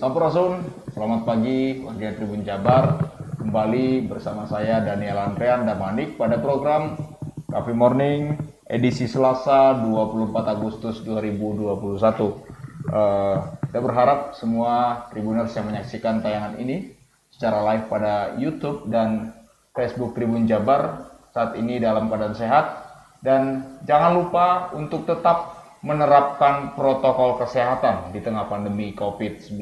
Sampurasun, selamat pagi warga Tribun Jabar. Kembali bersama saya Daniel Andrean Damanik pada program Coffee Morning edisi Selasa 24 Agustus 2021. Uh, kita berharap semua Tribuners yang menyaksikan tayangan ini secara live pada YouTube dan Facebook Tribun Jabar saat ini dalam keadaan sehat dan jangan lupa untuk tetap menerapkan protokol kesehatan di tengah pandemi COVID-19.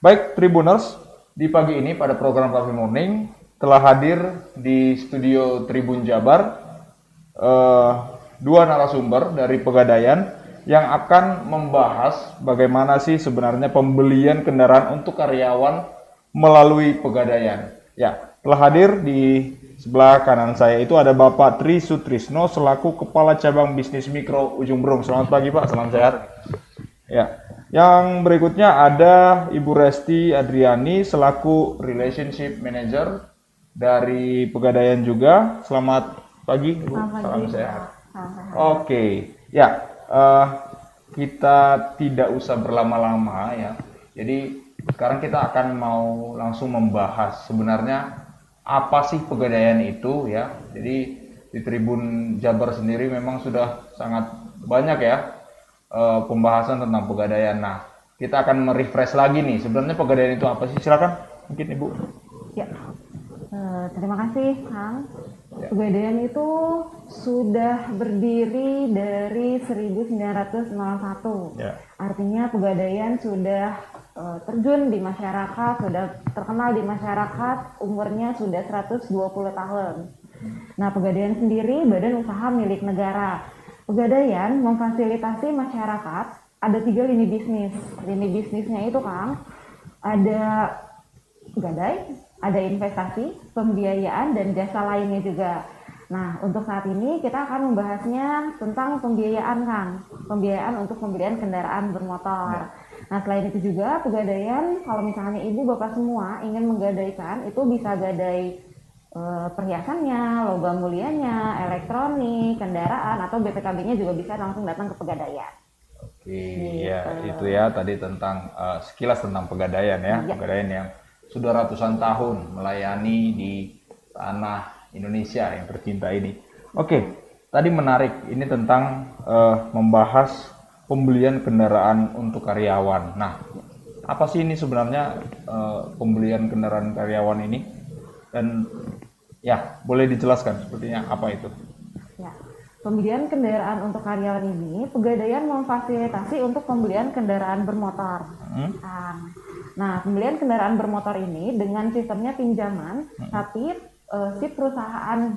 Baik, Tribuners, di pagi ini pada program Coffee Morning telah hadir di studio Tribun Jabar eh, dua narasumber dari Pegadaian yang akan membahas bagaimana sih sebenarnya pembelian kendaraan untuk karyawan melalui Pegadaian. Ya, telah hadir di Sebelah kanan saya itu ada Bapak Tri Sutrisno selaku Kepala Cabang Bisnis Mikro Ujung Berung. Selamat pagi Pak, salam sehat. Ya. Yang berikutnya ada Ibu Resti Adriani selaku Relationship Manager dari Pegadaian juga. Selamat pagi Ibu, Selamat salam pagi. sehat. Oke, ya uh, kita tidak usah berlama-lama ya. Jadi sekarang kita akan mau langsung membahas sebenarnya apa sih pegadaian itu ya. Jadi di Tribun Jabar sendiri memang sudah sangat banyak ya uh, pembahasan tentang pegadaian. Nah, kita akan merefresh lagi nih. Sebenarnya pegadaian itu apa sih? Silakan mungkin Ibu. Ya. Uh, terima kasih, Kang. Ya. Pegadaian itu sudah berdiri dari 1901. Ya. Artinya pegadaian sudah Eh, terjun di masyarakat, sudah terkenal di masyarakat, umurnya sudah 120 tahun. Nah, Pegadaian sendiri badan usaha milik negara. Pegadaian memfasilitasi masyarakat ada tiga lini bisnis. Lini bisnisnya itu Kang, ada gadai, ada investasi, pembiayaan, dan jasa lainnya juga. Nah, untuk saat ini kita akan membahasnya tentang pembiayaan, Kang. Pembiayaan untuk pembelian kendaraan bermotor. Ya. Nah selain itu juga pegadaian kalau misalnya ibu bapak semua ingin menggadaikan itu bisa gadai e, perhiasannya, logam mulianya, elektronik, kendaraan atau BPKB-nya juga bisa langsung datang ke pegadaian. Oke, gitu. ya itu ya tadi tentang uh, sekilas tentang pegadaian ya, ya, pegadaian yang sudah ratusan tahun melayani di tanah Indonesia yang tercinta ini. Oke, tadi menarik ini tentang uh, membahas pembelian kendaraan untuk karyawan. Nah, apa sih ini sebenarnya uh, pembelian kendaraan karyawan ini? Dan ya, boleh dijelaskan sepertinya apa itu? Ya, pembelian kendaraan untuk karyawan ini, Pegadaian memfasilitasi untuk pembelian kendaraan bermotor. Hmm? Nah, pembelian kendaraan bermotor ini dengan sistemnya pinjaman, hmm. tapi uh, si perusahaan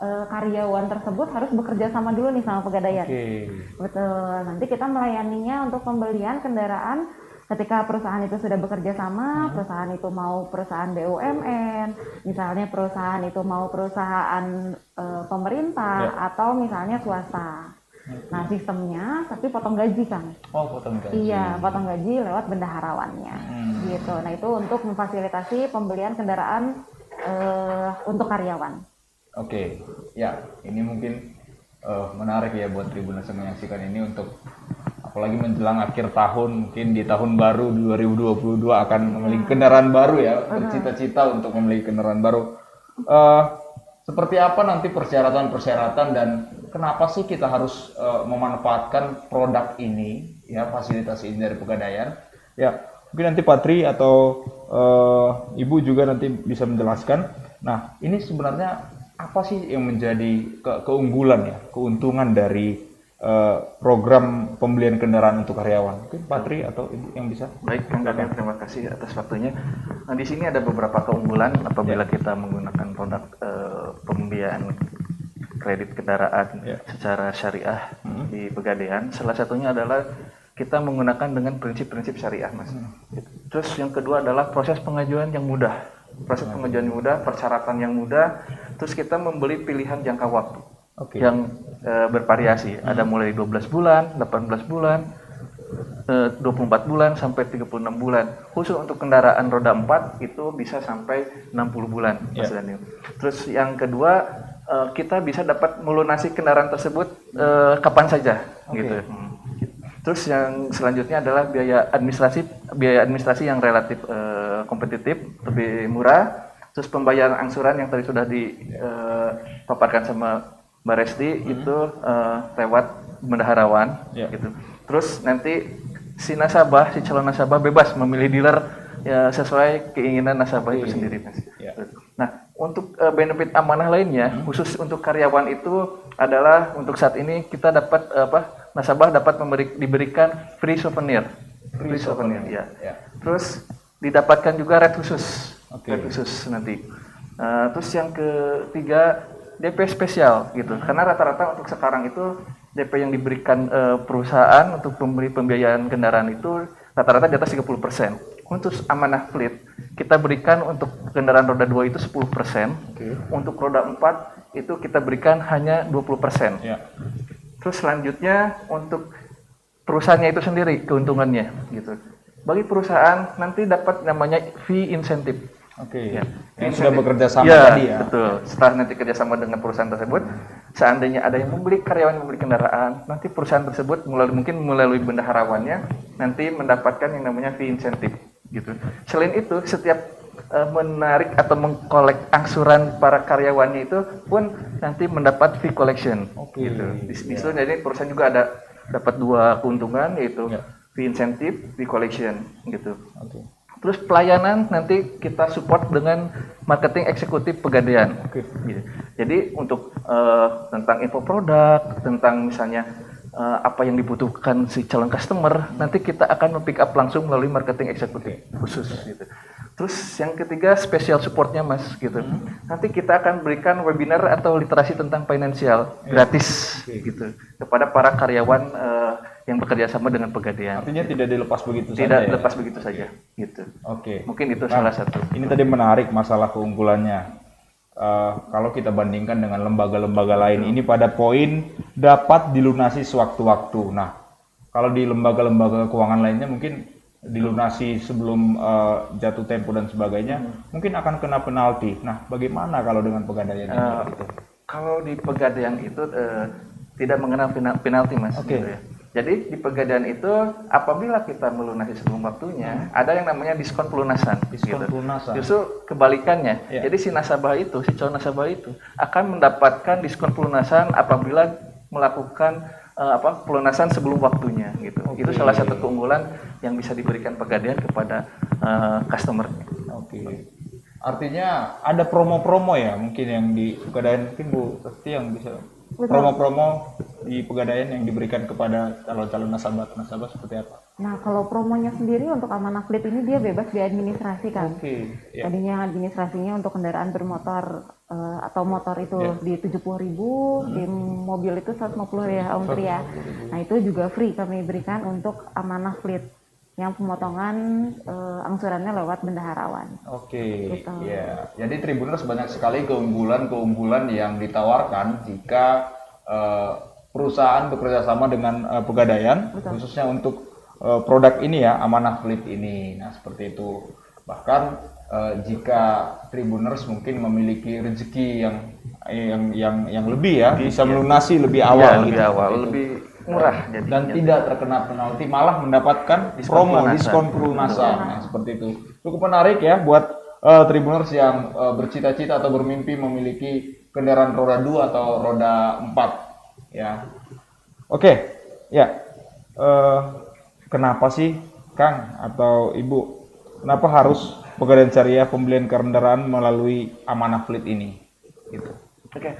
uh, karyawan tersebut harus bekerja sama dulu nih sama pegadaian. Okay. Betul. Nanti kita melayaninya untuk pembelian kendaraan ketika perusahaan itu sudah bekerja sama, hmm. perusahaan itu mau perusahaan BUMN, misalnya perusahaan itu mau perusahaan uh, pemerintah yeah. atau misalnya swasta. Nah sistemnya tapi potong gaji kan? Oh potong gaji. Iya potong gaji lewat bendaharawannya, hmm. gitu. Nah itu untuk memfasilitasi pembelian kendaraan uh, untuk karyawan. Oke, ya ini mungkin uh, menarik ya buat Tribuners yang menyaksikan ini untuk apalagi menjelang akhir tahun mungkin di tahun baru 2022 akan memiliki kendaraan baru ya bercita-cita untuk memiliki kendaraan baru. Uh, seperti apa nanti persyaratan-persyaratan dan kenapa sih kita harus uh, memanfaatkan produk ini ya fasilitas ini dari pegadaian? Ya mungkin nanti Patri atau uh, Ibu juga nanti bisa menjelaskan. Nah ini sebenarnya apa sih yang menjadi ke keunggulan ya, keuntungan dari uh, program pembelian kendaraan untuk karyawan? Mungkin Patri atau Ibu yang bisa? Baik, Kang terima kasih atas waktunya. Nah, di sini ada beberapa keunggulan apabila ya. kita menggunakan produk uh, pembiayaan kredit kendaraan ya. secara syariah hmm. di Pegadaian. Salah satunya adalah kita menggunakan dengan prinsip-prinsip syariah, Mas. Hmm. Terus yang kedua adalah proses pengajuan yang mudah proses pengajuan mudah, persyaratan yang mudah, terus kita membeli pilihan jangka waktu okay. yang e, bervariasi. Hmm. Ada mulai 12 bulan, 18 bulan, e, 24 bulan sampai 36 bulan. Khusus untuk kendaraan roda 4 itu bisa sampai 60 bulan, yeah. Mas Daniel. Terus yang kedua e, kita bisa dapat melunasi kendaraan tersebut e, kapan saja, okay. gitu. Hmm. Terus yang selanjutnya adalah biaya administrasi biaya administrasi yang relatif uh, kompetitif, lebih murah. Terus pembayaran angsuran yang tadi sudah dipaparkan uh, sama Mbak Resti hmm. itu uh, lewat bendaharawan yeah. gitu. Terus nanti si nasabah, si calon nasabah bebas memilih dealer ya sesuai keinginan nasabah itu sendiri, Mas. Yeah. Nah, untuk uh, benefit amanah lainnya hmm. khusus untuk karyawan itu adalah untuk saat ini kita dapat uh, apa? Nasabah dapat memberi, diberikan free souvenir. Free, free souvenir, souvenir ya. ya. Terus didapatkan juga red khusus. Okay. Red khusus nanti. Uh, terus yang ketiga DP spesial gitu. Karena rata-rata untuk sekarang itu DP yang diberikan uh, perusahaan untuk pemberi pembiayaan kendaraan itu rata-rata di atas 30%. Untuk amanah fleet kita berikan untuk kendaraan roda 2 itu 10%. Okay. Untuk roda 4 itu kita berikan hanya 20%. Yeah. Terus selanjutnya untuk perusahaannya itu sendiri keuntungannya gitu. Bagi perusahaan nanti dapat namanya fee incentive. Oke. Okay. Ya. Yang sudah bekerja sama ya, tadi ya. Betul. Setelah nanti kerjasama dengan perusahaan tersebut, seandainya ada yang membeli karyawan membeli kendaraan, nanti perusahaan tersebut melalui mungkin melalui bendaharawannya nanti mendapatkan yang namanya fee incentive gitu. Selain itu, setiap uh, menarik atau mengkolek angsuran para karyawannya itu pun nanti mendapat fee collection okay. gitu. Di, yeah. jadi perusahaan juga ada dapat dua keuntungan yaitu yeah. fee incentive, fee collection gitu. Okay. Terus pelayanan nanti kita support dengan marketing eksekutif pegadaian. Okay. Gitu. Jadi untuk uh, tentang info produk, tentang misalnya uh, apa yang dibutuhkan si calon customer, nanti kita akan pick up langsung melalui marketing eksekutif khusus gitu. Terus yang ketiga spesial supportnya mas gitu. Hmm. Nanti kita akan berikan webinar atau literasi tentang finansial yeah. gratis okay. gitu kepada para karyawan uh, yang bekerja sama dengan pegadaian. Artinya tidak dilepas begitu tidak saja. Tidak dilepas ya? begitu saja gitu. Oke. Okay. Mungkin itu nah, salah satu. Ini tadi menarik masalah keunggulannya. Uh, kalau kita bandingkan dengan lembaga-lembaga lain, ini pada poin dapat dilunasi sewaktu-waktu. Nah, kalau di lembaga-lembaga keuangan lainnya mungkin dilunasi sebelum uh, jatuh tempo dan sebagainya, hmm. mungkin akan kena penalti. Nah, bagaimana kalau dengan pegadaian uh, itu? Kalau di pegadaian itu uh, tidak mengenal penalti, mas. Oke. Okay. Gitu ya. Jadi di pegadaian itu apabila kita melunasi sebelum waktunya, hmm. ada yang namanya diskon pelunasan. Diskon gitu. pelunasan. Justru kebalikannya. Yeah. Jadi si nasabah itu, si calon nasabah itu akan mendapatkan diskon pelunasan apabila melakukan uh, apa pelunasan sebelum waktunya gitu. Okay. Itu salah satu keunggulan yang bisa diberikan pegadaian kepada uh, customer. Oke. Okay. Artinya ada promo-promo ya mungkin yang di pegadaian mungkin Bu pasti yang bisa promo-promo di pegadaian yang diberikan kepada calon-calon nasabah nasabah seperti apa? Nah kalau promonya sendiri untuk amanah fleet ini dia bebas diadministrasi kan. Oke. Okay. Yeah. Tadinya administrasinya untuk kendaraan bermotor uh, atau motor itu yeah. di tujuh puluh ribu, hmm. di mobil itu 150 ya Om Tri ya. Nah itu juga free kami berikan untuk amanah fleet yang pemotongan uh, angsurannya lewat bendaharawan. Oke. Okay. Gitu. Ya. Jadi Tribuners banyak sekali keunggulan-keunggulan yang ditawarkan jika uh, perusahaan bekerja sama dengan uh, pegadaian, Betul. khususnya untuk produk ini ya amanah fleet ini. Nah seperti itu. Bahkan uh, jika tribuners mungkin memiliki rezeki yang yang yang yang lebih ya bisa melunasi lebih iya, awal ya, lebih gitu. awal lebih murah jadinya. dan tidak terkena penalti malah mendapatkan diskon promo pelunasan. diskon pelunasan nah, seperti itu cukup menarik ya buat uh, tribuners yang uh, bercita-cita atau bermimpi memiliki kendaraan roda 2 atau roda 4 ya oke okay. ya uh, kenapa sih Kang atau Ibu kenapa harus pegadaian syariah pembelian kendaraan melalui amanah fleet ini gitu. Oke, okay.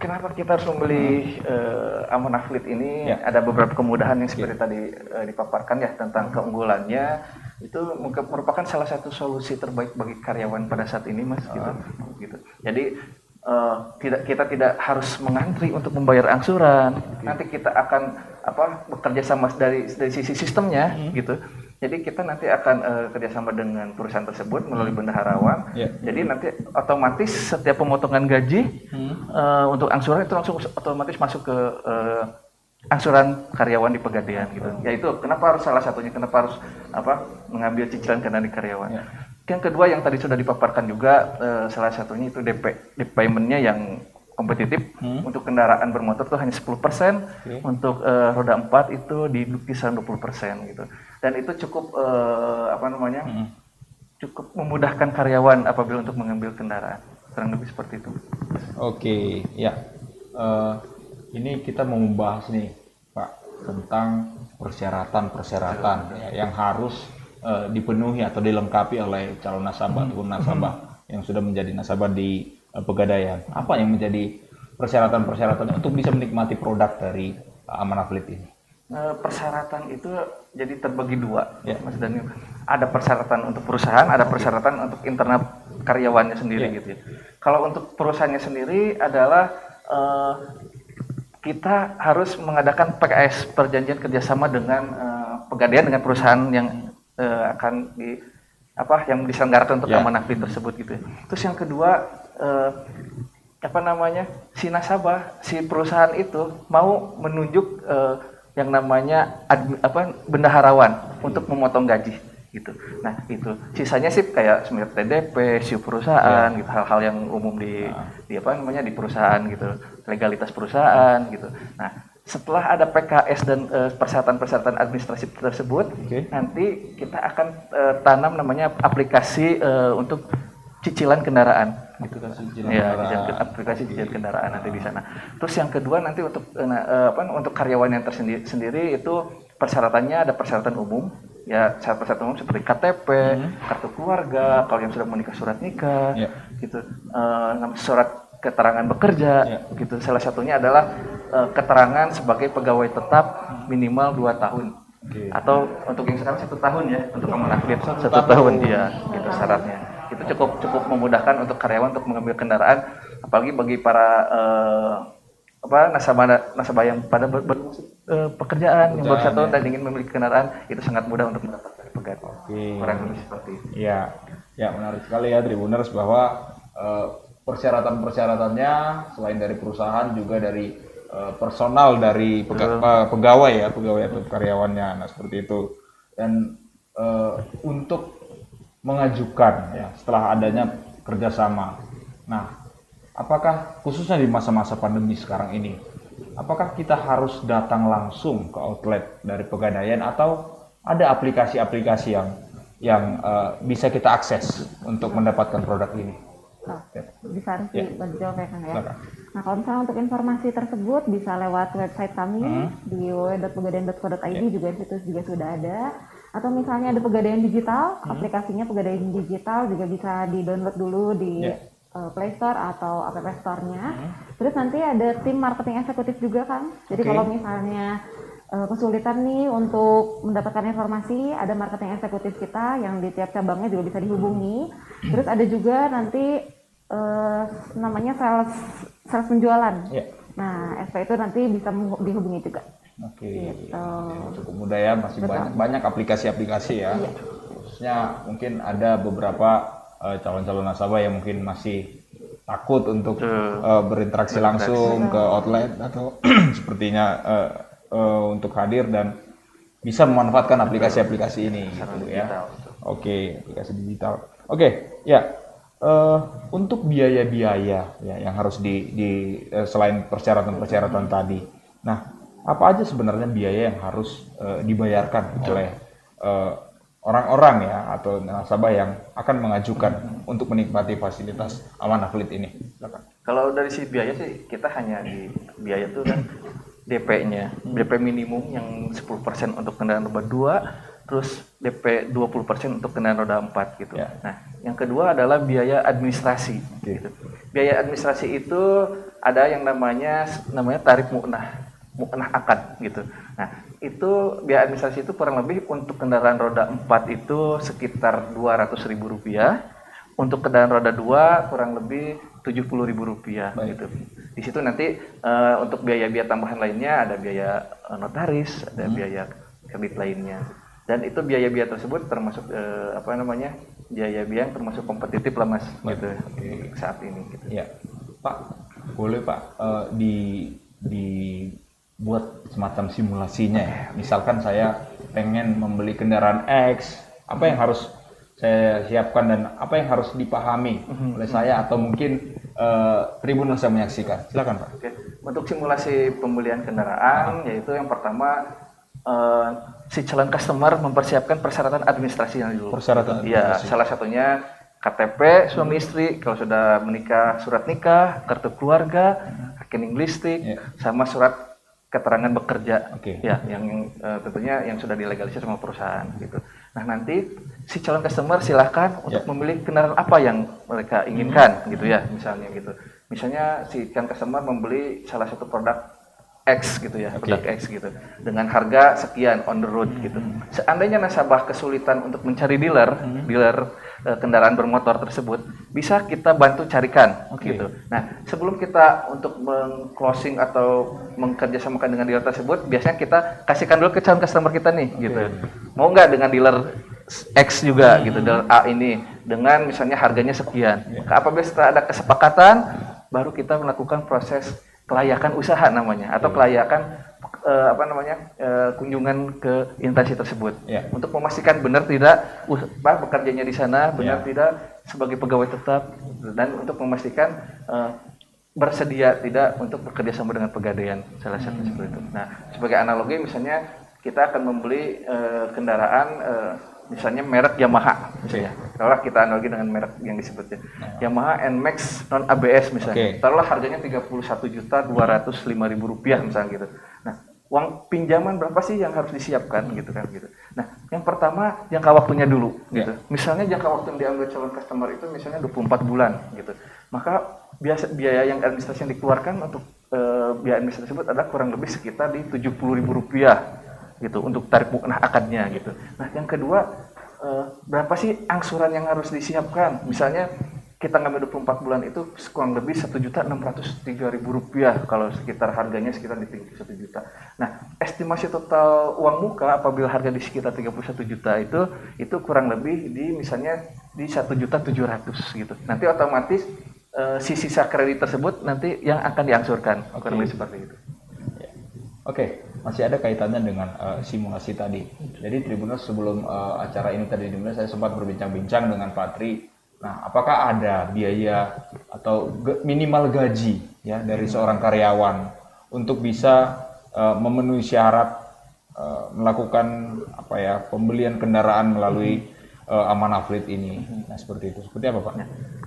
kenapa kita harus membeli uh, amanah fleet ini? Ya. Ada beberapa kemudahan yang seperti ya. tadi uh, dipaparkan ya tentang keunggulannya. Itu merupakan salah satu solusi terbaik bagi karyawan pada saat ini, mas. Gitu. Uh. gitu. Jadi uh, tidak kita tidak harus mengantri untuk membayar angsuran. Okay. Nanti kita akan apa bekerja sama dari dari sisi sistemnya, hmm. gitu jadi kita nanti akan uh, kerjasama dengan perusahaan tersebut melalui hmm. bendaharawan. Yeah. Jadi nanti otomatis setiap pemotongan gaji hmm. uh, untuk angsuran itu langsung otomatis masuk ke uh, angsuran karyawan di pegadaian gitu. Hmm. Ya itu kenapa harus salah satunya kenapa harus apa mengambil cicilan karena di karyawan. Yeah. Yang kedua yang tadi sudah dipaparkan juga uh, salah satunya itu DP, DP paymentnya yang kompetitif hmm. untuk kendaraan bermotor itu hanya 10%, okay. untuk uh, roda 4 itu di kisaran 20% gitu. Dan itu cukup uh, apa namanya? Hmm. cukup memudahkan karyawan apabila untuk mengambil kendaraan. Kurang lebih seperti itu. Oke, okay. ya. Uh, ini kita mau membahas nih, Pak, tentang persyaratan-persyaratan ya, yang harus uh, dipenuhi atau dilengkapi oleh calon nasabah hmm. ataupun nasabah hmm. yang sudah menjadi nasabah di Pegadaian. Apa yang menjadi persyaratan-persyaratan untuk bisa menikmati produk dari uh, Amanah Fleet ini? Uh, persyaratan itu jadi terbagi dua, ya. Mas Daniel. Ada persyaratan untuk perusahaan, ada persyaratan untuk internal karyawannya sendiri ya. gitu ya. Kalau untuk perusahaannya sendiri adalah uh, kita harus mengadakan PKS perjanjian kerjasama dengan uh, pegadaian dengan perusahaan yang uh, akan di apa yang diselenggarakan untuk yeah. amanah tersebut gitu. Terus yang kedua uh, apa namanya si nasabah si perusahaan itu mau menunjuk uh, yang namanya admi, apa bendaharawan untuk memotong gaji gitu. Nah itu sisanya sih kayak semirip TDP, siu perusahaan, yeah. gitu hal-hal yang umum di, nah. di apa namanya di perusahaan gitu, legalitas perusahaan gitu. Nah setelah ada PKS dan uh, persyaratan-persyaratan administrasi tersebut, okay. nanti kita akan uh, tanam namanya aplikasi uh, untuk cicilan kendaraan. Aplikasi cicilan ya, kendaraan. aplikasi cicilan kendaraan nanti di sana. Terus yang kedua nanti untuk uh, apa untuk karyawan yang tersendiri sendiri itu persyaratannya ada persyaratan umum ya syarat persyaratan umum seperti KTP, hmm. kartu keluarga, kalau yang sudah menikah surat nikah, yeah. gitu, uh, surat keterangan bekerja ya. gitu salah satunya adalah uh, keterangan sebagai pegawai tetap minimal dua tahun okay. atau untuk yang sekarang satu tahun ya untuk kamu aktif satu, satu tahun dia gitu syaratnya itu cukup cukup memudahkan untuk karyawan untuk mengambil kendaraan apalagi bagi para uh, apa nasabah nasabah yang pada ber, ber, uh, pekerjaan yang baru satu ya. dan ingin memiliki kendaraan itu sangat mudah untuk mendapatkan pegawai okay. orang lebih seperti itu. Iya, ya menarik sekali ya Tribuners bahwa uh, persyaratan-persyaratannya selain dari perusahaan juga dari uh, personal dari pega uh, pegawai ya pegawai atau karyawannya nah seperti itu dan uh, untuk mengajukan ya setelah adanya kerjasama nah apakah khususnya di masa-masa pandemi sekarang ini apakah kita harus datang langsung ke outlet dari pegadaian atau ada aplikasi-aplikasi yang yang uh, bisa kita akses untuk mendapatkan produk ini Oh, bisa harus yeah. dijawab ya Kang ya. Nah kalau misalnya untuk informasi tersebut bisa lewat website kami hmm. di www.pegadaian.co.id yeah. juga situ juga sudah ada. Atau misalnya ada pegadaian digital, hmm. aplikasinya pegadaian digital juga bisa di download dulu di yeah. uh, Play Store atau App Store-nya. Hmm. Terus nanti ada tim marketing eksekutif juga kan. Jadi okay. kalau misalnya uh, kesulitan nih untuk mendapatkan informasi, ada marketing eksekutif kita yang di tiap cabangnya juga bisa dihubungi. Terus ada juga nanti uh, namanya sales sales penjualan. Yeah. Nah, SP itu nanti bisa dihubungi juga. Oke. Okay. Gitu. Cukup mudah ya, masih Betul. banyak banyak aplikasi-aplikasi ya. Yeah. Khususnya mungkin ada beberapa uh, calon-calon nasabah yang mungkin masih takut untuk uh, berinteraksi langsung ke outlet atau sepertinya uh, uh, untuk hadir dan bisa memanfaatkan aplikasi-aplikasi ini gitu ya. Oke, okay, aplikasi digital. Oke, okay, ya uh, untuk biaya-biaya ya yang harus di, di uh, selain persyaratan-persyaratan tadi. Nah, apa aja sebenarnya biaya yang harus uh, dibayarkan oleh orang-orang uh, ya atau nasabah yang akan mengajukan hmm. untuk menikmati fasilitas Amanah Fleet ini? Kalau dari si biaya sih kita hanya di biaya itu kan DP-nya. DP minimum yang 10% untuk kendaraan roda 2, terus DP 20% untuk kendaraan roda 4 gitu. Ya. Nah, yang kedua adalah biaya administrasi. Okay. Gitu. Biaya administrasi itu ada yang namanya namanya tarif mu'nah, mu'nah akad gitu. Nah, itu biaya administrasi itu kurang lebih untuk kendaraan roda 4 itu sekitar rp rupiah, untuk kendaraan roda 2 kurang lebih rp rupiah gitu. Di situ nanti uh, untuk biaya-biaya tambahan lainnya ada biaya uh, notaris, ada hmm. biaya kredit lainnya. Dan itu biaya-biaya tersebut termasuk uh, apa namanya? biaya-biaya yang termasuk kompetitif lah mas Baik. gitu okay. saat ini gitu. Ya, Pak, boleh Pak uh, di di buat semacam simulasinya ya. Misalkan saya pengen membeli kendaraan X, apa yang harus saya siapkan dan apa yang harus dipahami mm-hmm. oleh saya atau mungkin uh, yang menyaksikan. Silakan Pak. Oke. Untuk simulasi pembelian kendaraan, ah. yaitu yang pertama uh, si calon customer mempersiapkan persyaratan administrasi yang dulu. Persyaratan. Iya, salah satunya KTP suami istri, kalau sudah menikah surat nikah, kartu keluarga, rekening listrik, yeah. sama surat keterangan bekerja, okay. ya, yang uh, tentunya yang sudah dilegalisir sama perusahaan gitu. Nah nanti si calon customer silahkan untuk yeah. memilih kendaraan apa yang mereka inginkan, gitu ya, misalnya gitu. Misalnya si calon customer membeli salah satu produk X gitu ya, okay. produk X gitu, dengan harga sekian on the road gitu. Seandainya nasabah kesulitan untuk mencari dealer, hmm. dealer kendaraan bermotor tersebut bisa kita bantu carikan okay. gitu. Nah, sebelum kita untuk meng-closing atau mengkerjasamakan dengan dealer tersebut, biasanya kita kasihkan dulu ke calon customer kita nih okay. gitu. Mau nggak dengan dealer X juga hmm. gitu, dealer A ini dengan misalnya harganya sekian. Yeah. Apabila setelah ada kesepakatan, baru kita melakukan proses kelayakan usaha namanya atau kelayakan uh, apa namanya uh, kunjungan ke instansi tersebut yeah. untuk memastikan benar tidak uh, apa bekerjanya di sana benar yeah. tidak sebagai pegawai tetap dan untuk memastikan uh, bersedia tidak untuk bekerja sama dengan pegadaian salah satu hmm. seperti itu. Nah sebagai analogi misalnya kita akan membeli uh, kendaraan uh, misalnya merek Yamaha misalnya kalau kita analogi dengan merek yang disebutnya nah. Yamaha Nmax non ABS misalnya okay. taruhlah harganya 31 juta 205 ribu rupiah misalnya gitu uang pinjaman berapa sih yang harus disiapkan gitu kan gitu. Nah, yang pertama jangka waktunya dulu gitu. Yeah. Misalnya jangka waktu yang diambil calon customer itu misalnya 24 bulan gitu. Maka biasa biaya yang administrasi yang dikeluarkan untuk e, biaya administrasi tersebut adalah kurang lebih sekitar di 70 ribu rupiah gitu untuk tarif nah akadnya gitu. Nah, yang kedua e, berapa sih angsuran yang harus disiapkan? Misalnya kita ngambil 24 bulan itu kurang lebih satu juta enam ratus tiga ribu rupiah kalau sekitar harganya sekitar di tinggi satu juta. Nah, estimasi total uang muka apabila harga di sekitar 31 juta itu itu kurang lebih di misalnya di satu juta tujuh ratus gitu. Nanti otomatis si sisa kredit tersebut nanti yang akan diangsurkan okay. kurang lebih seperti itu. Oke, okay. Masih ada kaitannya dengan uh, simulasi tadi. Jadi Tribunus sebelum uh, acara ini tadi dimulai saya sempat berbincang-bincang dengan Pak Tri Nah, apakah ada biaya atau minimal gaji ya dari hmm. seorang karyawan untuk bisa uh, memenuhi syarat uh, melakukan apa ya pembelian kendaraan melalui hmm uh, amanah fleet ini. Nah, seperti itu. Seperti apa, Pak?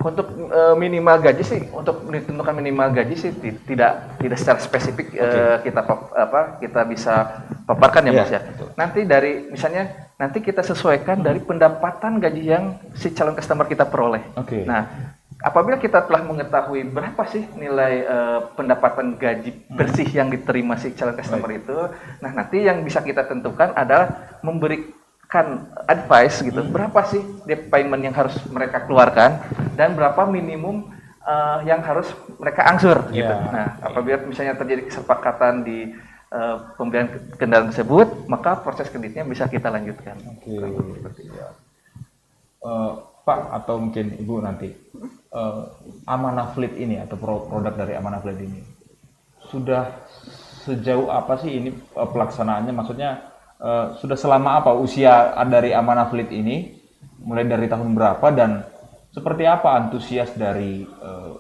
Untuk uh, minimal gaji sih, untuk ditentukan minimal gaji sih tidak tidak secara spesifik okay. uh, kita apa kita bisa paparkan ya, yeah, Mas ya. Betul. Nanti dari misalnya nanti kita sesuaikan dari pendapatan gaji yang si calon customer kita peroleh. Okay. Nah, apabila kita telah mengetahui berapa sih nilai uh, pendapatan gaji hmm. bersih yang diterima si calon customer Baik. itu, nah nanti yang bisa kita tentukan adalah memberi kan advice gitu hmm. berapa sih debt payment yang harus mereka keluarkan dan berapa minimum uh, yang harus mereka angsur yeah. gitu. Nah, apabila misalnya terjadi kesepakatan di uh, pembelian kendaraan tersebut, maka proses kreditnya bisa kita lanjutkan. Oke. Okay. Ya. Uh, Pak atau mungkin Ibu nanti uh, Amanah Fleet ini atau produk dari Amanah Fleet ini sudah sejauh apa sih ini uh, pelaksanaannya? Maksudnya uh, sudah selama apa usia dari Amanah Fleet ini? Mulai dari tahun berapa dan seperti apa antusias dari karyawan eh,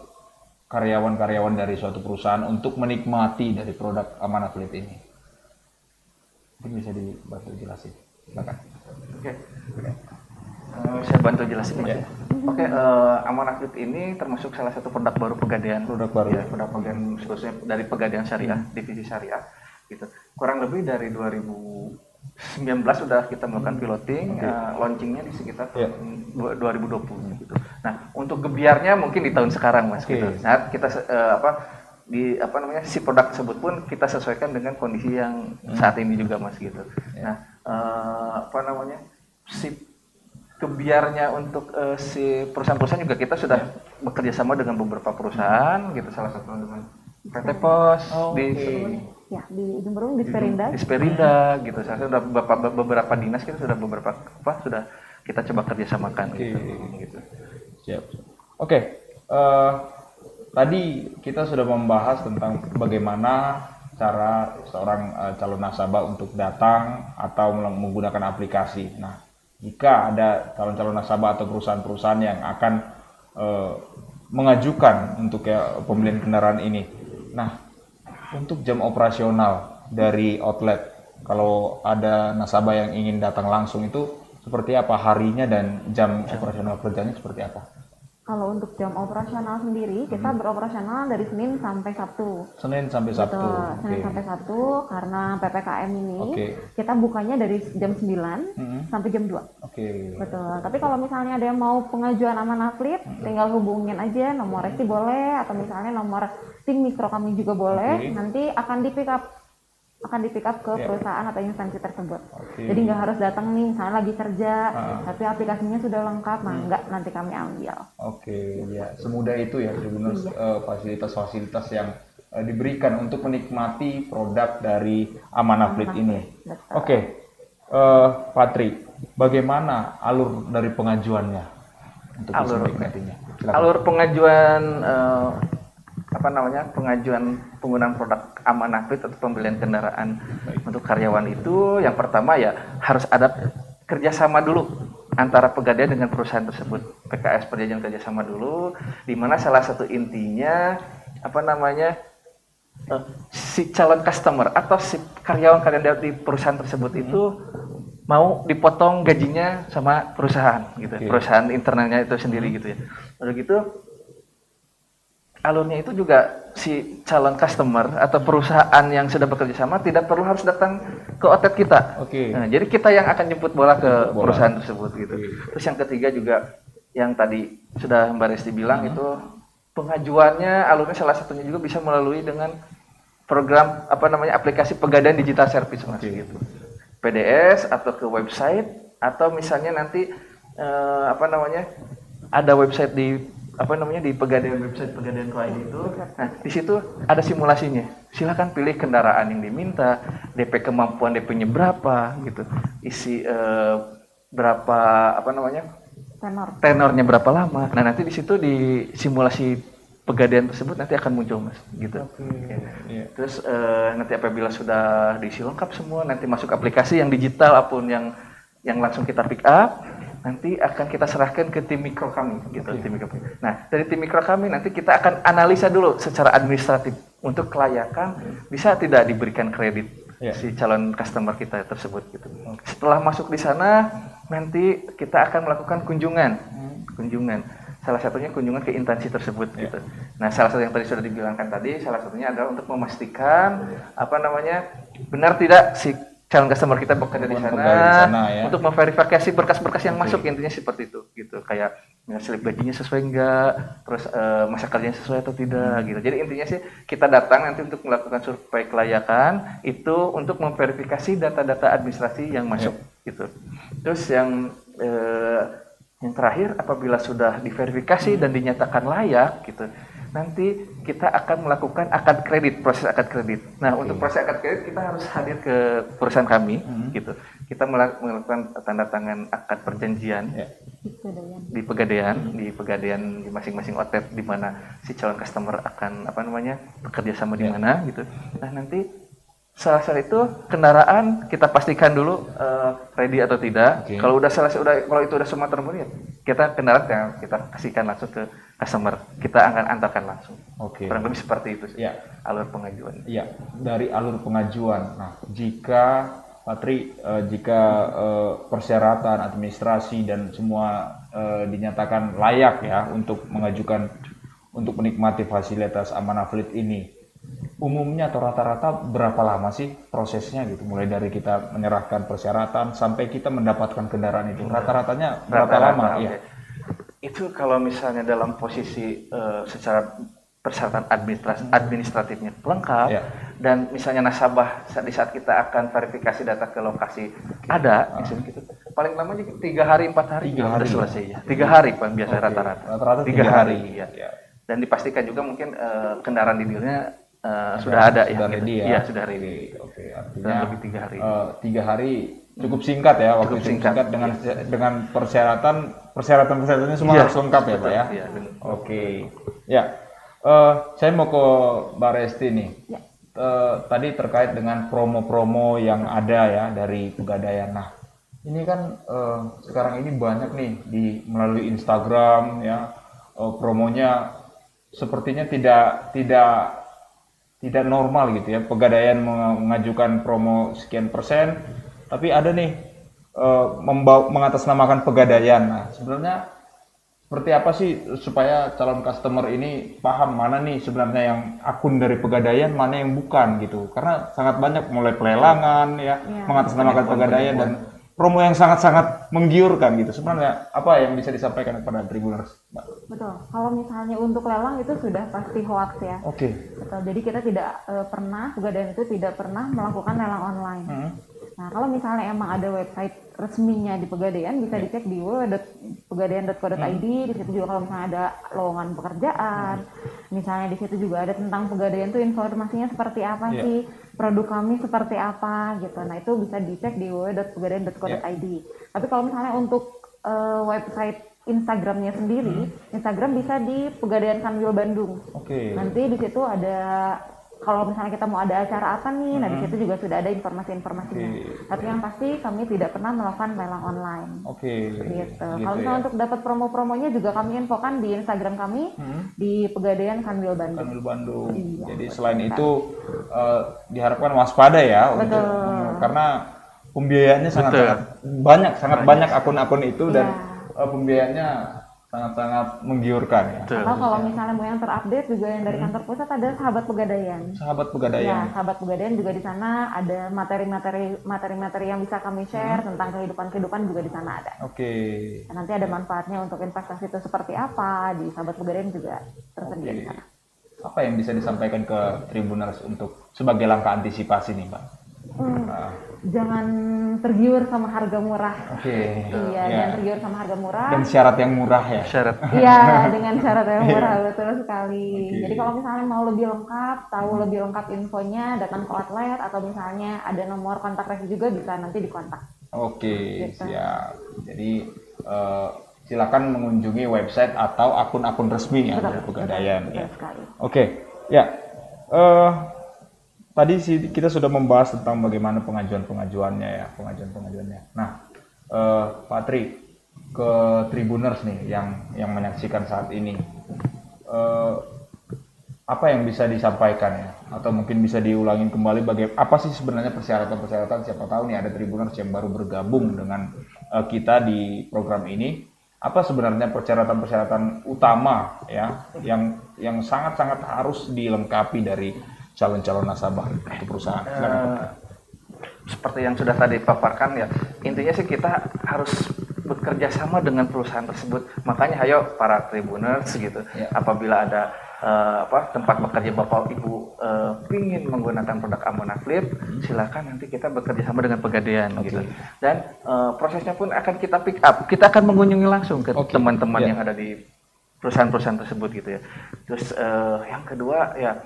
karyawan-karyawan dari suatu perusahaan untuk menikmati dari produk Amanah Fleet ini? Mungkin bisa dibantu jelasin. Silakan. Oke. Okay. Uh, saya bantu jelasin ya. Oke, okay, uh, Amanah ini termasuk salah satu produk baru pegadaian. Produk baru. Ya, produk pegadaian khususnya dari pegadaian syariah, hmm. divisi syariah. Gitu. Kurang lebih dari 2000 19 sudah kita melakukan piloting, okay. uh, launchingnya di sekitar yeah. tahun 2020 gitu. Nah, untuk gebiarnya mungkin di tahun sekarang mas. Okay. Gitu. Nah, kita uh, apa di apa namanya si produk tersebut pun kita sesuaikan dengan kondisi yang hmm. saat ini juga mas gitu. Yeah. Nah, uh, apa namanya si kebiarnya untuk uh, si perusahaan-perusahaan juga kita sudah yeah. bekerja sama dengan beberapa perusahaan gitu salah satu dengan PT Pos oh, di okay Ya, di Ujung Berung di Sperinda. Di Sperinda gitu. Saya sudah beberapa, beberapa dinas kita sudah beberapa apa sudah kita coba kerjasamakan okay. gitu. gitu. Siap. Oke. Okay. Uh, eh, tadi kita sudah membahas tentang bagaimana cara seorang uh, calon nasabah untuk datang atau menggunakan aplikasi. Nah, jika ada calon-calon nasabah atau perusahaan-perusahaan yang akan uh, mengajukan untuk ya pembelian kendaraan ini. Nah, untuk jam operasional dari outlet, kalau ada nasabah yang ingin datang langsung itu seperti apa harinya dan jam operasional kerjanya seperti apa? Kalau untuk jam operasional sendiri, kita hmm. beroperasional dari Senin sampai Sabtu. Senin sampai Sabtu. Betul, Senin okay. sampai Sabtu karena PPKM ini okay. kita bukanya dari jam 9 hmm. sampai jam 2. Oke. Okay. Betul. Tapi kalau misalnya ada yang mau pengajuan amanah fleet, hmm. tinggal hubungin aja nomor resi boleh atau misalnya nomor tim mikro kami juga boleh. Okay. Nanti akan di pick up akan di pick up ke yeah. perusahaan atau instansi tersebut. Okay. Jadi nggak harus datang nih, misalnya lagi kerja, uh. tapi aplikasinya sudah lengkap, nah hmm. nggak nanti kami ambil. Oke, okay, ya semudah itu ya, Tribunus iya. uh, fasilitas-fasilitas yang uh, diberikan untuk menikmati produk dari Amanah Fleet ini. Oke, okay. uh, Patri, bagaimana alur dari pengajuannya untuk alur, Alur pengajuan uh, apa namanya pengajuan penggunaan produk amanah fit atau pembelian kendaraan Baik. untuk karyawan itu yang pertama ya harus ada kerjasama dulu antara pegadaian dengan perusahaan tersebut PKS perjanjian kerjasama dulu di mana salah satu intinya apa namanya uh, si calon customer atau si karyawan-karyawan di perusahaan tersebut hmm. itu mau dipotong gajinya sama perusahaan gitu okay. perusahaan internalnya itu sendiri hmm. gitu ya udah gitu alurnya itu juga si calon customer atau perusahaan yang sudah bekerja sama tidak perlu harus datang ke outlet kita. Oke. Okay. Nah, jadi kita yang akan jemput bola ke bola. perusahaan tersebut gitu. Okay. Terus yang ketiga juga yang tadi sudah Mbak Resti bilang hmm. itu pengajuannya alurnya salah satunya juga bisa melalui dengan program apa namanya aplikasi pegadaian digital service mas okay. gitu. PDS atau ke website atau misalnya nanti eh, apa namanya ada website di apa namanya di pegadaian website pegadaian ID itu. Nah, di situ ada simulasinya. Silakan pilih kendaraan yang diminta, DP kemampuan DP-nya berapa gitu. Isi eh, berapa apa namanya? tenor. Tenornya berapa lama. Nah, nanti di situ di simulasi pegadaian tersebut nanti akan muncul mas gitu okay. yeah. terus uh, nanti apabila sudah diisi lengkap semua nanti masuk aplikasi yang digital apa pun yang yang langsung kita pick up nanti akan kita serahkan ke tim mikro kami gitu okay. tim mikro. Nah, dari tim mikro kami nanti kita akan analisa dulu secara administratif untuk kelayakan bisa tidak diberikan kredit yeah. si calon customer kita tersebut gitu. Setelah masuk di sana nanti kita akan melakukan kunjungan. Hmm. Kunjungan. Salah satunya kunjungan ke instansi tersebut yeah. gitu. Nah, salah satu yang tadi sudah dibilangkan tadi salah satunya adalah untuk memastikan apa namanya benar tidak si calon customer kita bekerja di sana, di sana ya. untuk memverifikasi berkas-berkas yang okay. masuk intinya seperti itu gitu kayak ya, slip gajinya sesuai enggak terus uh, masa kerjanya sesuai atau tidak hmm. gitu jadi intinya sih kita datang nanti untuk melakukan survei kelayakan itu untuk memverifikasi data-data administrasi yang masuk yeah. gitu terus yang uh, yang terakhir apabila sudah diverifikasi dan dinyatakan layak gitu nanti kita akan melakukan akad kredit, proses akad kredit. Nah, okay. untuk proses akad kredit kita harus hadir ke perusahaan kami, hmm. gitu. Kita melakukan tanda tangan akad perjanjian yeah. di pegadaian, di pegadaian di masing-masing outlet di mana si calon customer akan apa namanya bekerja sama di ya. mana, yeah. gitu. Nah, nanti salah satu itu kendaraan kita pastikan dulu uh, ready atau tidak. Okay. Kalau udah selesai, udah kalau itu udah semua terpenuhi, kita kendaraan kita kasihkan langsung ke customer kita akan antarkan langsung. Oke. Okay. Kurang lebih seperti itu sih. Ya. Alur pengajuan. Iya. Dari alur pengajuan. Nah, jika Patri, uh, jika uh, persyaratan administrasi dan semua uh, dinyatakan layak ya untuk mengajukan untuk menikmati fasilitas amanah fleet ini, umumnya atau rata-rata berapa lama sih prosesnya gitu? Mulai dari kita menyerahkan persyaratan sampai kita mendapatkan kendaraan itu, rata-ratanya berapa rata -rata, lama? Okay. Ya itu kalau misalnya dalam posisi uh, secara persyaratan administratif, hmm. administratifnya lengkap yeah. dan misalnya nasabah saat di saat kita akan verifikasi data ke lokasi okay. ada uh. misalnya gitu paling lama juga tiga hari empat hari tiga hari selesai ya tiga hari paling biasa rata-rata okay. tiga, tiga hari, hari ya. Yeah. dan dipastikan juga mungkin uh, kendaraan di dealnya uh, sudah ada sudah ya ready gitu. ya, ya sudah ready oke okay. artinya lebih tiga hari uh, tiga hari cukup singkat ya waktu cukup singkat, singkat dengan ya. dengan persyaratan persyaratan persyaratannya semua ya, harus lengkap ya pak ya. ya Oke ya uh, saya mau ke Mbak Resti nih. Ya. Uh, tadi terkait dengan promo-promo yang ada ya dari pegadaian. Nah ini kan uh, sekarang ini banyak nih di melalui Instagram ya uh, promonya sepertinya tidak tidak tidak normal gitu ya pegadaian mengajukan promo sekian persen tapi ada nih uh, mengatasnamakan pegadaian nah sebenarnya seperti apa sih supaya calon customer ini paham mana nih sebenarnya yang akun dari pegadaian mana yang bukan gitu karena sangat banyak mulai pelelangan ya, ya mengatasnamakan pegadaian dan promo yang sangat-sangat menggiurkan gitu. Sebenarnya apa yang bisa disampaikan kepada Tribuners? Betul. Kalau misalnya untuk lelang itu sudah pasti hoax ya. Oke. Okay. Betul. Jadi kita tidak e, pernah pegadaian itu tidak pernah melakukan lelang online. Hmm. Nah, kalau misalnya emang ada website resminya di Pegadaian bisa yeah. dicek di www.pegadaian.co.id. Hmm. Di situ juga kalau misalnya ada lowongan pekerjaan, hmm. misalnya di situ juga ada tentang Pegadaian tuh informasinya seperti apa yeah. sih, produk kami seperti apa gitu. Nah, itu bisa dicek di www.pegadaian.co.id. Yeah. Tapi kalau misalnya untuk uh, website Instagramnya sendiri, hmm. Instagram bisa di Pegadaian Kanwil Bandung. Oke. Okay. Nanti di situ ada kalau misalnya kita mau ada acara apa nih, hmm. nah di situ juga sudah ada informasi-informasinya. Okay. Tapi yang pasti kami tidak pernah melakukan lelang online. Oke. Okay. Gitu. gitu. Kalau misalnya ya. untuk dapat promo-promonya juga kami infokan di Instagram kami hmm. di Pegadaian Kanwil Bandung. Kanwil Bandung. Iya, Jadi selain itu uh, diharapkan waspada ya betul. untuk karena pembiayaannya sangat, sangat banyak, sangat banyak akun-akun itu yeah. dan uh, pembiayaannya sangat-sangat menggiurkan ya. Atau kalau misalnya mau yang terupdate juga yang dari hmm. kantor pusat ada sahabat pegadaian. Sahabat pegadaian. Ya, sahabat pegadaian juga di sana ada materi-materi materi-materi yang bisa kami share hmm. tentang kehidupan-kehidupan juga di sana ada. Oke. Okay. Nanti ada manfaatnya untuk investasi itu seperti apa di sahabat pegadaian juga tersedia okay. di sana. Apa yang bisa disampaikan ke Tribuners untuk sebagai langkah antisipasi nih, Mbak? Hmm. Nah jangan tergiur sama harga murah. Oke. Okay. Iya, yeah. jangan tergiur sama harga murah. Dan syarat yang murah ya. Syarat. Iya, dengan syarat yang murah betul sekali. Okay. Jadi kalau misalnya mau lebih lengkap, tahu lebih lengkap infonya, datang ke outlet atau misalnya ada nomor kontak resi juga bisa nanti dikontak. Oke, okay, gitu. siap. Jadi uh, silakan mengunjungi website atau akun-akun resmi ya dari Pegadaian. ya. Oke, okay. ya. Uh, tadi sih kita sudah membahas tentang bagaimana pengajuan-pengajuannya ya, pengajuan-pengajuannya. Nah, eh, Pak Tri, ke Tribuners nih yang yang menyaksikan saat ini, eh, apa yang bisa disampaikan ya, atau mungkin bisa diulangin kembali bagaimana apa sih sebenarnya persyaratan-persyaratan? Siapa tahu nih ada Tribuners yang baru bergabung dengan eh, kita di program ini. Apa sebenarnya persyaratan-persyaratan utama ya yang yang sangat-sangat harus dilengkapi dari calon-calon nasabah untuk perusahaan? Uh, seperti yang sudah tadi paparkan ya, intinya sih kita harus bekerja sama dengan perusahaan tersebut. Makanya ayo para tribuners gitu, ya. apabila ada uh, apa tempat bekerja bapak ibu uh, ingin menggunakan produk Amona Flip, hmm. silakan nanti kita bekerja sama dengan pegadaian okay. gitu. Dan uh, prosesnya pun akan kita pick up. Kita akan mengunjungi langsung ke teman-teman okay. yeah. yang ada di perusahaan-perusahaan tersebut gitu ya. Terus uh, yang kedua ya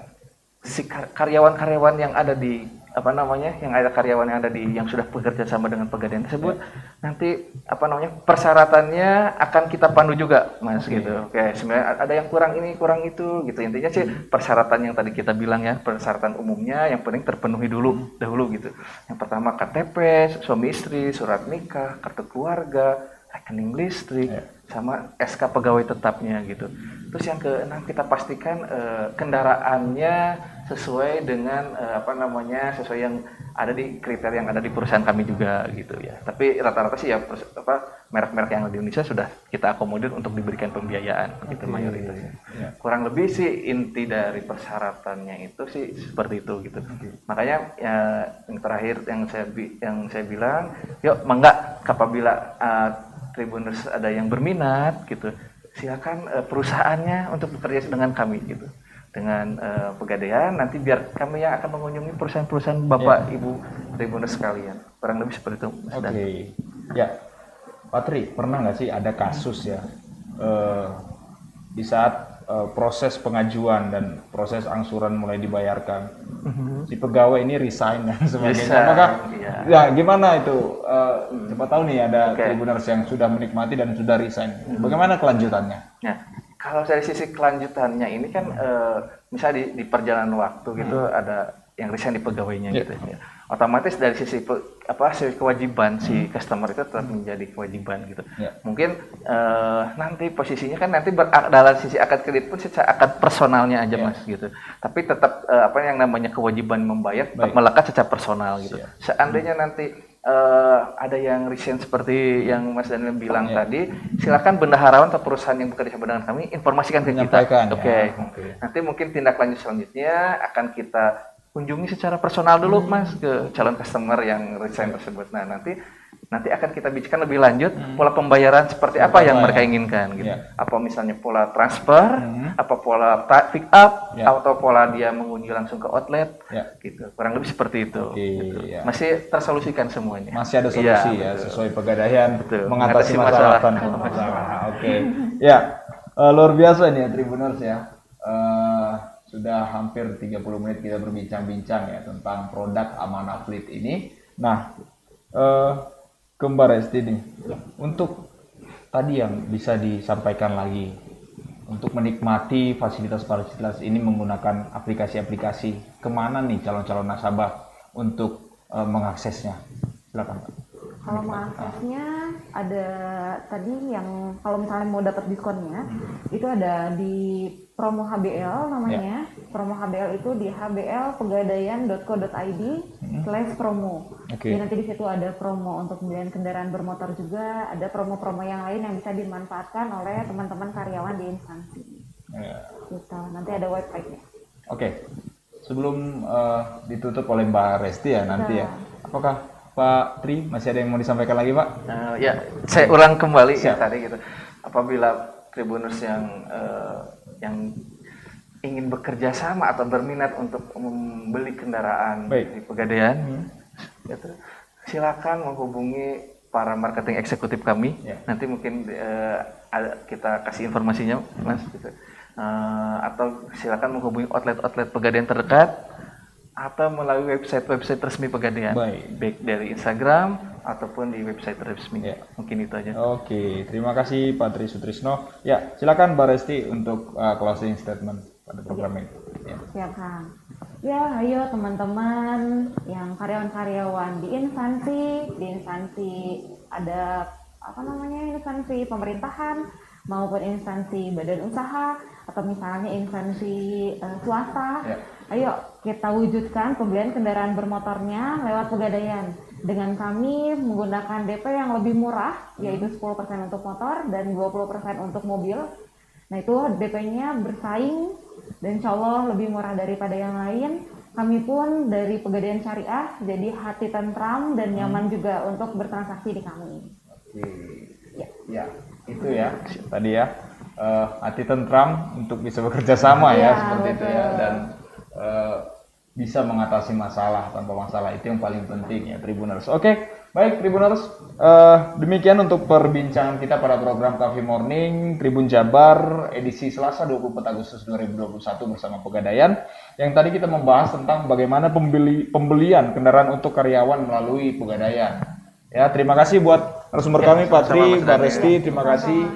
si karyawan-karyawan yang ada di apa namanya yang ada karyawan yang ada di yang sudah bekerja sama dengan pegadaian tersebut ya. nanti apa namanya persyaratannya akan kita pandu juga mas okay. gitu oke sebenarnya ada yang kurang ini kurang itu gitu intinya sih hmm. persyaratan yang tadi kita bilang ya persyaratan umumnya yang penting terpenuhi dulu hmm. dahulu gitu yang pertama KTP suami istri surat nikah kartu keluarga rekening listrik ya. sama SK pegawai tetapnya gitu terus yang keenam kita pastikan uh, kendaraannya sesuai dengan uh, apa namanya sesuai yang ada di kriteria yang ada di perusahaan kami juga gitu ya. Tapi rata-rata sih ya apa merek-merek yang ada di Indonesia sudah kita akomodir untuk diberikan pembiayaan okay. gitu mayoritas. Yeah. Kurang lebih sih inti dari persyaratannya itu sih seperti itu gitu. Okay. Makanya ya yang terakhir yang saya yang saya bilang, yuk mangga apabila uh, Tribuners ada yang berminat gitu, silakan uh, perusahaannya untuk bekerja dengan kami gitu dengan uh, pegadaian nanti biar kami yang akan mengunjungi perusahaan-perusahaan bapak yeah. ibu tribunus sekalian kurang lebih seperti itu oke okay. ya Patri pernah nggak sih ada kasus ya uh, di saat uh, proses pengajuan dan proses angsuran mulai dibayarkan mm-hmm. si pegawai ini resign dan sebagainya maka yeah. ya gimana itu uh, mm. coba tahu nih ada okay. tribuners yang sudah menikmati dan sudah resign mm-hmm. bagaimana kelanjutannya ya kalau dari sisi kelanjutannya ini kan uh, misalnya di, di perjalanan waktu gitu hmm. ada yang resign di pegawainya yeah. gitu ya. otomatis dari sisi apa sisi kewajiban si customer itu tetap menjadi kewajiban gitu. Yeah. Mungkin uh, nanti posisinya kan nanti ber, dalam sisi akad kredit pun secara akad personalnya aja yeah. mas gitu. Tapi tetap uh, apa yang namanya kewajiban membayar tetap melekat secara personal gitu. Yeah. Seandainya hmm. nanti uh, ada yang resign seperti yang Mas Daniel bilang yeah. tadi, silakan bendaharawan atau perusahaan yang bekerja sama dengan kami informasikan ke kita. Oke. Okay. Ya. Okay. Nanti mungkin tindak lanjut selanjutnya akan kita kunjungi secara personal dulu hmm. mas ke calon customer yang resign tersebut. Nah nanti nanti akan kita bicarakan lebih lanjut hmm. pola pembayaran seperti apa yang mereka inginkan gitu. Yeah. Apa misalnya pola transfer, hmm. apa pola pick up, yeah. atau pola dia mengunjungi langsung ke outlet, yeah. gitu. Kurang lebih seperti itu. Okay, gitu. yeah. Masih tersolusikan semuanya. Masih ada solusi ya, ya sesuai pegadaian betul. mengatasi, masalah. masalah. masalah. Oke, okay. ya uh, luar biasa nih ya Tribuners ya. Uh, sudah hampir 30 menit kita berbincang-bincang ya tentang produk Amanah Fleet ini. Nah, eh, ke Mbak Resti nih, untuk tadi yang bisa disampaikan lagi, untuk menikmati fasilitas-fasilitas ini menggunakan aplikasi-aplikasi, ke mana nih calon-calon nasabah untuk eh, mengaksesnya? Silakan Pak. Kalau mengaksesnya ada tadi yang kalau misalnya mau dapat diskonnya hmm. itu ada di promo HBL namanya. Yeah. Promo HBL itu di hblpegadaian.co.id hmm. slash promo. Okay. Jadi nanti di situ ada promo untuk pembelian kendaraan bermotor juga, ada promo-promo yang lain yang bisa dimanfaatkan oleh teman-teman karyawan di instansi. Yeah. Gitu. Nanti ada websitenya. Oke. Okay. Sebelum uh, ditutup oleh Mbak Resti ya nanti ya, nah. apakah Pak Tri masih ada yang mau disampaikan lagi Pak? Uh, ya, saya ulang kembali ya Siap. ya tadi gitu. Apabila tribuners yang uh, yang ingin bekerja sama atau berminat untuk membeli kendaraan Baik. di Pegadaian, hmm. gitu, silakan menghubungi para marketing eksekutif kami. Ya. Nanti mungkin uh, ada, kita kasih informasinya, Mas. Gitu. Uh, atau silakan menghubungi outlet-outlet Pegadaian terdekat atau melalui website-website resmi Pegadaian, baik. baik dari Instagram ataupun di website resmi. Ya. Mungkin itu aja. Oke, terima kasih Pak Tri Sutrisno. Ya, silakan Mbak Resti untuk uh, closing statement pada program ini. Ya. Siap, Kang. Ya, ayo teman-teman yang karyawan-karyawan di instansi, di instansi ada apa namanya instansi pemerintahan maupun instansi badan usaha atau misalnya instansi uh, swasta. Ya Ayo kita wujudkan pembelian kendaraan bermotornya lewat pegadaian. Dengan kami menggunakan DP yang lebih murah, yaitu 10% untuk motor dan 20% untuk mobil. Nah itu DP-nya bersaing dan insya Allah lebih murah daripada yang lain. Kami pun dari pegadaian syariah jadi hati tentram dan nyaman juga untuk bertransaksi di kami. Oke, ya, ya itu ya tadi ya uh, hati tentram untuk bisa bekerja sama ya, ya seperti betul. itu ya dan Eh, bisa mengatasi masalah tanpa masalah itu yang paling penting ya Tribuners. Oke, baik Tribuners, uh, demikian untuk perbincangan kita pada program Coffee Morning Tribun Jabar edisi Selasa 24 Agustus 2021 bersama Pegadaian yang tadi kita membahas tentang bagaimana pembeli pembelian kendaraan untuk karyawan melalui Pegadaian. Ya, terima kasih buat narasumber ya, kami Pak Tri, Mbak Resti, terima kasih.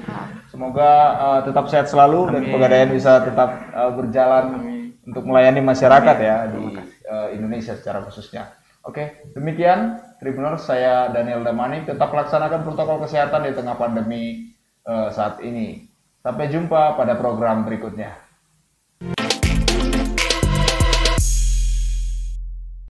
Semoga uh, tetap sehat selalu Amin. dan Pegadaian bisa tetap uh, berjalan Amin untuk melayani masyarakat ya di uh, Indonesia secara khususnya. Oke, demikian Tribuners saya Daniel Damani tetap laksanakan protokol kesehatan di tengah pandemi uh, saat ini. Sampai jumpa pada program berikutnya.